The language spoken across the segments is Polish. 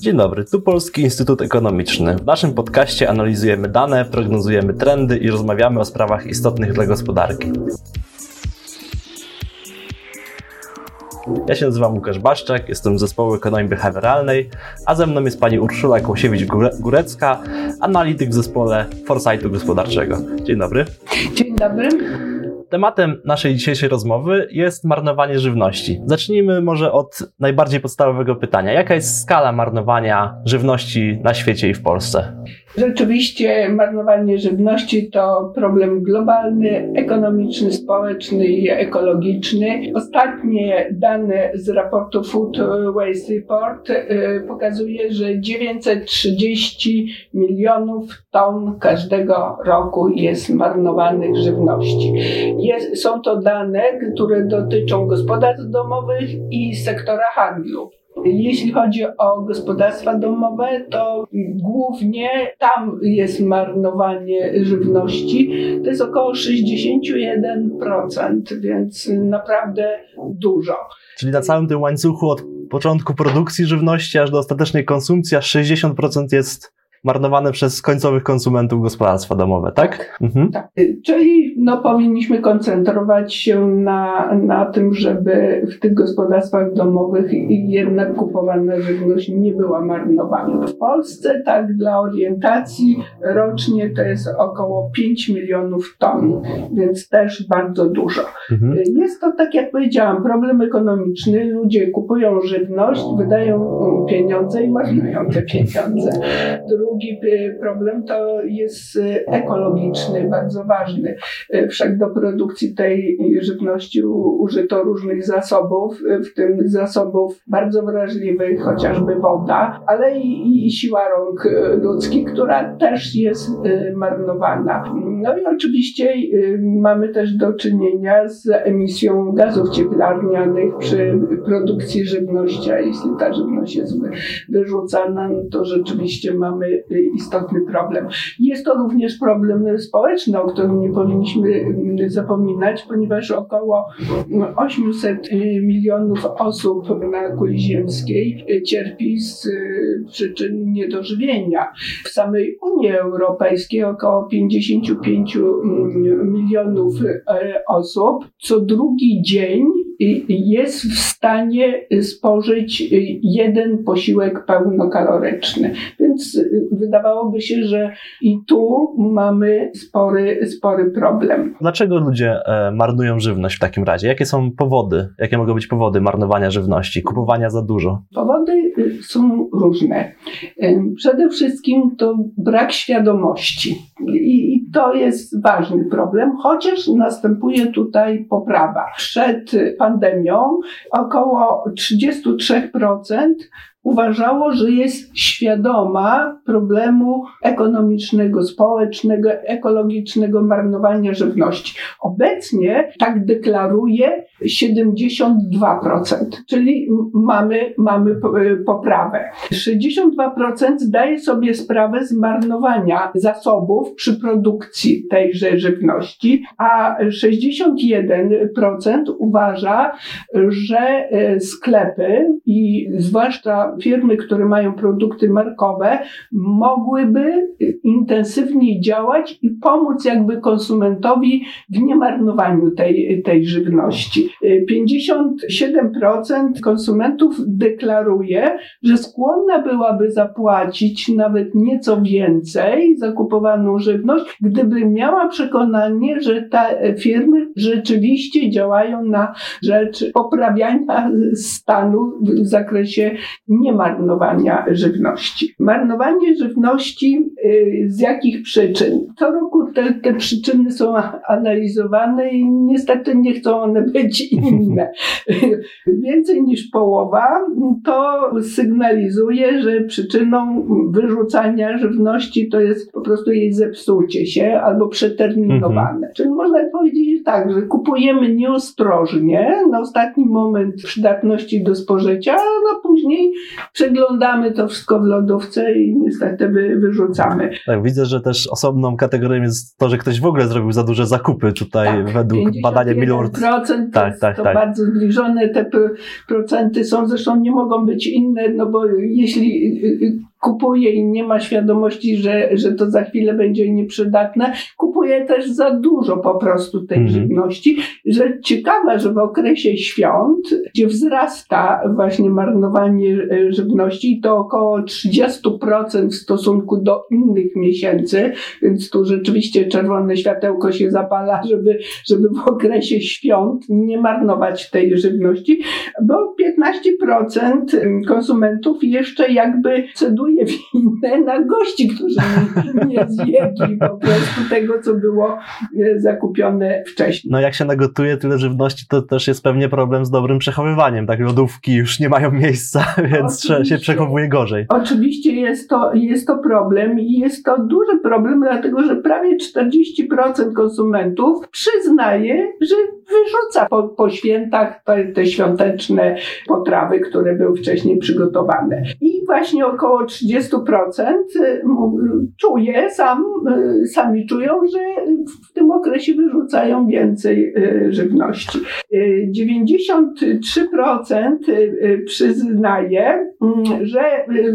Dzień dobry, tu Polski Instytut Ekonomiczny. W naszym podcaście analizujemy dane, prognozujemy trendy i rozmawiamy o sprawach istotnych dla gospodarki. Ja się nazywam Łukasz Baszczak, jestem z zespołu ekonomii behawioralnej, a ze mną jest pani Urszula Kłosiewicz-Górecka, analityk w zespole Foresightu Gospodarczego. Dzień dobry. Dzień dobry. Tematem naszej dzisiejszej rozmowy jest marnowanie żywności. Zacznijmy może od najbardziej podstawowego pytania. Jaka jest skala marnowania żywności na świecie i w Polsce? Rzeczywiście marnowanie żywności to problem globalny, ekonomiczny, społeczny i ekologiczny. Ostatnie dane z raportu Food Waste Report y, pokazuje, że 930 milionów ton każdego roku jest marnowanych żywności. Jest, są to dane, które dotyczą gospodarstw domowych i sektora handlu. Jeśli chodzi o gospodarstwa domowe, to głównie tam jest marnowanie żywności. To jest około 61%, więc naprawdę dużo. Czyli na całym tym łańcuchu od początku produkcji żywności aż do ostatecznej konsumpcji, aż 60% jest marnowane przez końcowych konsumentów gospodarstwa domowe, tak? Tak. Mhm. tak. Czyli no, powinniśmy koncentrować się na, na tym, żeby w tych gospodarstwach domowych jednak kupowana żywność nie była marnowana. W Polsce, tak dla orientacji, rocznie to jest około 5 milionów ton, więc też bardzo dużo. Mhm. Jest to, tak jak powiedziałam, problem ekonomiczny. Ludzie kupują żywność, wydają pieniądze i marnują te pieniądze. Drugi problem to jest y, ekologiczny, bardzo ważny. Wszak do produkcji tej żywności użyto różnych zasobów, w tym zasobów bardzo wrażliwych, chociażby woda, ale i, i siła rąk ludzkich, która też jest marnowana. No i oczywiście mamy też do czynienia z emisją gazów cieplarnianych przy produkcji żywności, a jeśli ta żywność jest wyrzucana, no to rzeczywiście mamy istotny problem. Jest to również problem społeczny, o którym nie powinniśmy mm, zapominać, ponieważ około 800 milionów osób na kuli ziemskiej cierpi z y, przyczyn niedożywienia. W samej Unii Europejskiej około 55 mm, milionów osób co drugi dzień jest w stanie spożyć jeden posiłek pełnokaloryczny. Więc wydawałoby się, że i tu mamy spory, spory problem. Dlaczego ludzie e, marnują żywność w takim razie? Jakie są powody? Jakie mogą być powody marnowania żywności, kupowania za dużo? Powody y, są różne. Przede wszystkim to brak świadomości. I to jest ważny problem, chociaż następuje tutaj poprawa. Przed pandemią około 33% uważało, że jest świadoma problemu ekonomicznego, społecznego, ekologicznego marnowania żywności. Obecnie tak deklaruje 72%, czyli mamy, mamy poprawę. 62% zdaje sobie sprawę z marnowania zasobów przy produkcji tejże żywności, a 61% uważa, że e, sklepy i zwłaszcza firmy, które mają produkty markowe, mogłyby intensywniej działać i pomóc jakby konsumentowi w niemarnowaniu tej, tej żywności. 57% konsumentów deklaruje, że skłonna byłaby zapłacić nawet nieco więcej za kupowaną żywność, gdyby miała przekonanie, że te firmy rzeczywiście działają na rzecz poprawiania stanu w zakresie nie marnowania żywności. Marnowanie żywności y, z jakich przyczyn? Co roku te, te przyczyny są analizowane i niestety nie chcą one być inne. Więcej niż połowa to sygnalizuje, że przyczyną wyrzucania żywności to jest po prostu jej zepsucie się albo przeterminowane. Mhm. Czyli można powiedzieć tak, że kupujemy nieostrożnie na ostatni moment przydatności do spożycia, a później później przeglądamy to wszystko w lodówce i niestety wy, wyrzucamy. Tak, widzę, że też osobną kategorią jest to, że ktoś w ogóle zrobił za duże zakupy tutaj Tak, według badania Millward. procent Tak, jest tak, to tak. bardzo zbliżone. Te pro- procenty są, zresztą nie mogą być inne, no bo jeśli y, y, kupuje i nie ma świadomości, że, że to za chwilę będzie nieprzydatne, kupuje też za dużo po prostu tej Mhm. żywności. Że ciekawe, że w okresie świąt, gdzie wzrasta właśnie marnowanie y, żywności, to około 30% w stosunku do innych miesięcy, więc tu rzeczywiście czerwone światełko się zapala, żeby, żeby w okresie świąt nie marnować tej żywności, bo 15% konsumentów jeszcze jakby ceduje winę na gości, którzy nie, nie zjedli po prostu tego, co było e, zakupione wcześniej. No jak się nagotuje tyle żywności, to też jest pewnie problem z dobrym przechowywaniem. Tak, lodówki już nie mają miejsca, więc trzeba- się Oczywiście. przechowuje gorzej. Oczywiście jest to, jest to problem i jest to duży problem, dlatego że prawie 40% konsumentów przyznaje, że wyrzuca po, po świętach te, te świąteczne potrawy, które były wcześniej przygotowane. I właśnie około 30% mu- czuje, sam, y, sami czują, że w tym okresie wyrzucają więcej y, żywności. Y, 93% y, y, przyznaje, mm, że y,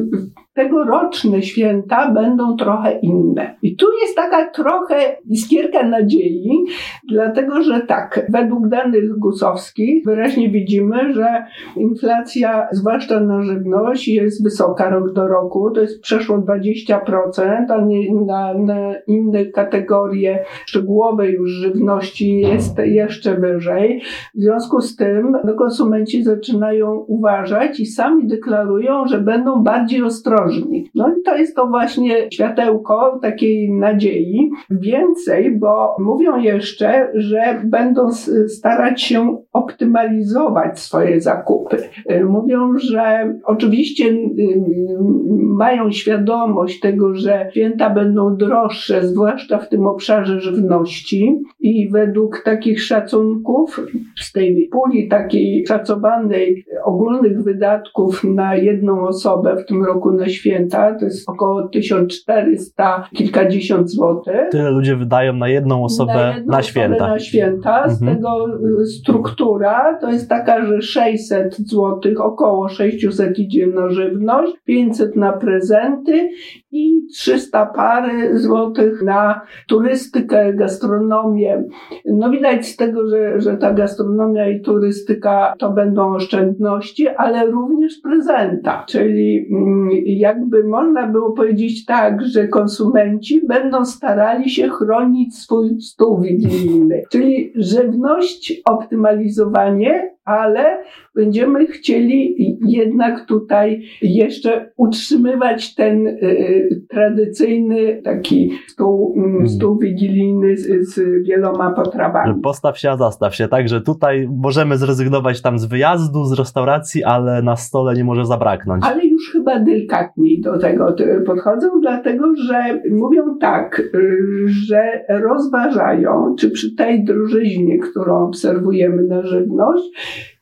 tegoroczne święta będą trochę inne. I tu jest taka trochę iskierka nadziei, dlatego że tak, według danych gusowskich wyraźnie widzimy, że inflacja, zwłaszcza na żywność, jest wysoka rok do roku. To jest przeszło 20%, a na, na inne kategorie szczegółowe już żywności jest jeszcze wyżej. W związku z tym no, konsumenci zaczynają uważać i sami deklarują, że będą bardziej ostrożni. No i to jest to właśnie światełko takiej nadziei. Więcej, bo mówią jeszcze, że będą s- starać się optymalizować swoje zakupy. Y, Mówią, że oczywiście y, mają świadomość tego, że święta będą droższe, zwłaszcza w tym obszarze żywności i według takich szacunków z tej puli takiej szacowanej ogólnych wydatków na jedną osobę w tym roku na święta, to jest około 1400 kilkadziesiąt złotych. Tyle ludzie wydają na jedną osobę na, jedną osobę święta. Na święta. Z Mhm. tego y, struktura to jest taka, że 600 zł, około 600 idzie na żywność, 500 na prezenty i 300 pary złotych na turystykę, gastronomię. No widać z tego, że, że ta gastronomia i turystyka to będą oszczędności, ale również prezenta. Czyli mm, jakby można było powiedzieć tak, że konsumenci będą starali się chronić swój stół wigilijny. Czyli żywność, optymalizowanie, ale będziemy chcieli jednak tutaj jeszcze utrzymywać ten y, y, tradycyjny taki stół, mm, Mhm. stół wigilijny z, z wieloma potrawami. postaw się, a zastaw się. Także tutaj możemy zrezygnować tam z wyjazdu, z restauracji, ale na stole nie może zabraknąć. Ale już chyba delikatniej do tego podchodzą, dlatego że mówią tak, że rozważają, czy przy tej drożyźnie, którą obserwujemy na żywność,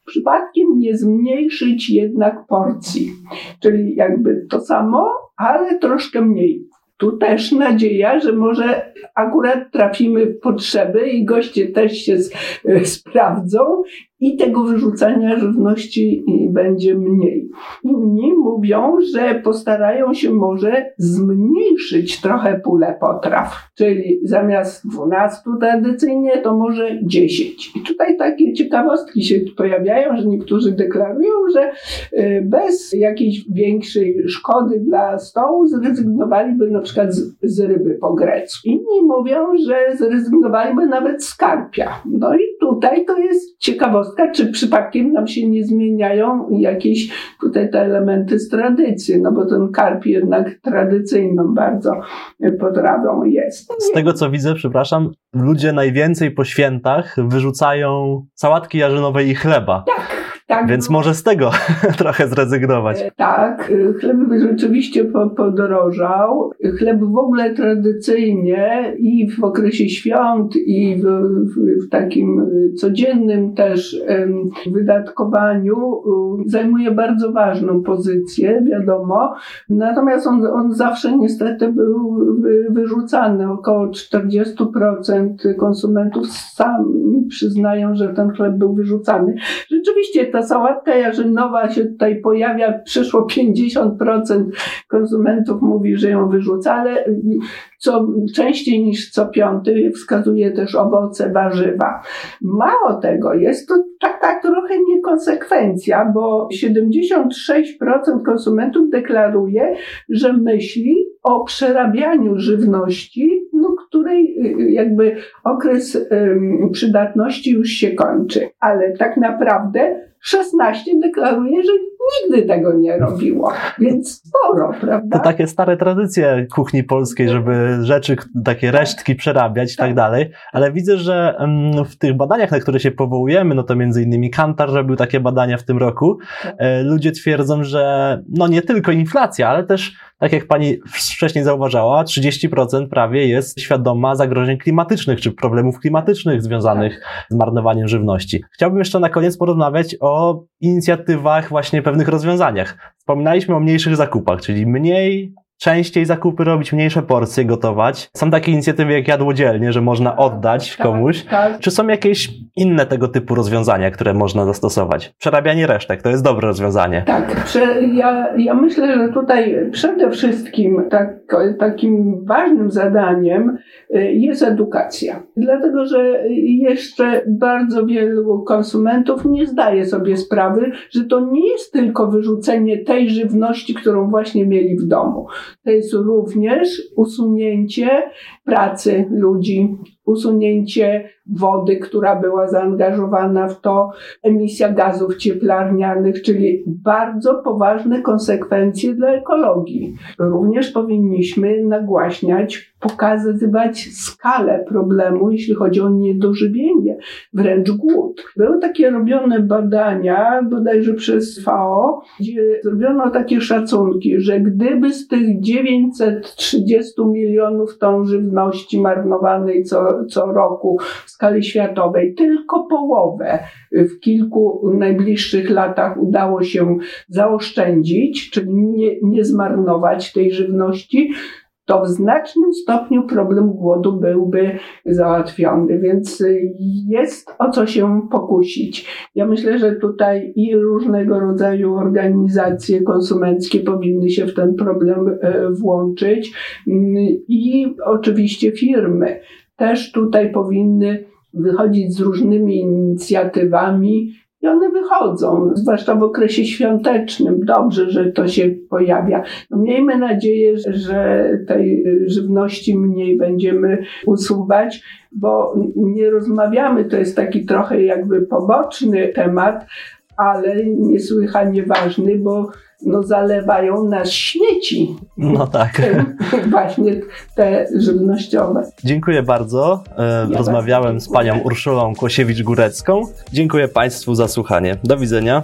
przypadkiem nie zmniejszyć jednak porcji. Czyli jakby to samo, ale troszkę mniej. Tu też nadzieja, że może akurat trafimy w potrzeby i goście też się sprawdzą i tego wyrzucania żywności będzie mniej. Inni mówią, że postarają się może zmniejszyć trochę pulę potraw, czyli zamiast 12 tradycyjnie, to może 10. I tutaj takie ciekawostki się pojawiają, że niektórzy deklarują, że y, bez jakiejś większej szkody dla stołu zrezygnowaliby na przykład z, z ryby po grecku. Inni mówią, że zrezygnowaliby nawet z karpia. No i tutaj to jest ciekawostka, czy przypadkiem nam się nie zmieniają jakieś tutaj te elementy z tradycji, no bo ten karp jednak tradycyjną bardzo potrawą jest. Z tego co widzę, przepraszam, ludzie najwięcej po świętach wyrzucają sałatki jarzynowe i chleba. Tak, Więc no. może z tego trochę zrezygnować. E, tak, e, chleb rzeczywiście podrożał. Chleb w ogóle tradycyjnie i w okresie świąt, i w, w, w takim codziennym też wydatkowaniu zajmuje bardzo ważną pozycję, wiadomo. Natomiast on, on zawsze niestety był wyrzucany. Około 40% konsumentów sami przyznają, że ten chleb był wyrzucany. Rzeczywiście ta sałatka jarzynowa się tutaj pojawia, przyszło 50% konsumentów mówi, że ją wyrzuca, ale co częściej niż co piąty wskazuje też owoce, warzywa. Mało tego, jest to taka trochę niekonsekwencja, bo 76% konsumentów deklaruje, że myśli o przerabianiu żywności, no, której y, y, jakby okres przydatności już się kończy. Ale tak naprawdę 16 deklaruje, że nigdy tego nie robiło, więc sporo, prawda? To takie stare tradycje kuchni polskiej, żeby rzeczy, takie resztki przerabiać i tak, tak dalej, ale widzę, że w tych badaniach, na które się powołujemy, no to między innymi Kantar robił takie badania w tym roku, tak. e, ludzie twierdzą, że no nie tylko inflacja, ale też tak jak pani wcześniej zauważała, 30% prawie jest świadoma zagrożeń klimatycznych czy problemów klimatycznych związanych tak. z marnowaniem żywności. Chciałbym jeszcze na koniec porozmawiać o inicjatywach, właśnie pewnych rozwiązaniach. Wspominaliśmy o mniejszych zakupach, czyli mniej, częściej zakupy robić, mniejsze porcje gotować. Są takie inicjatywy jak jadłodzielnie, że można oddać tak, komuś. Tak. Czy są jakieś inne tego typu rozwiązania, które można zastosować? Przerabianie resztek to jest dobre rozwiązanie. Tak, ja, ja myślę, że tutaj przede wszystkim tak, takim ważnym zadaniem y, jest edukacja. Dlatego, że jeszcze bardzo wielu konsumentów nie zdaje sobie sprawy, że to nie jest tylko wyrzucenie tej żywności, którą właśnie mieli w domu to jest również usunięcie pracy ludzi, usunięcie wody, która była zaangażowana w to, emisja gazów cieplarnianych, czyli bardzo poważne konsekwencje dla ekologii. Również powinniśmy nagłaśniać, pokazywać skalę problemu, jeśli chodzi o niedożywienie, wręcz głód. Były takie robione badania, bodajże przez FAO, gdzie zrobiono takie szacunki, że gdyby z tych 930 milionów ton żywności marnowanej co, co roku w skali światowej. Tylko połowę w kilku najbliższych latach udało się zaoszczędzić, czyli nie, nie zmarnować tej żywności, to w znacznym stopniu problem głodu byłby załatwiony, więc jest o co się pokusić. Ja myślę, że tutaj i różnego rodzaju organizacje konsumenckie powinny się w ten problem e, włączyć i oczywiście firmy też tutaj powinny wychodzić z różnymi inicjatywami i one wychodzą, zwłaszcza w okresie świątecznym. Dobrze, że to się pojawia. No miejmy nadzieję, że tej żywności mniej będziemy usuwać, bo nie rozmawiamy, to jest taki trochę jakby poboczny temat, ale niesłychanie ważny, bo no, zalewają nas śmieci. No tak. Właśnie te żywnościowe. Dziękuję bardzo. E, ja Rozmawiałem bardzo z panią Urszulą Kłosiewicz-Górecką. Dziękuję Państwu za słuchanie. Do widzenia.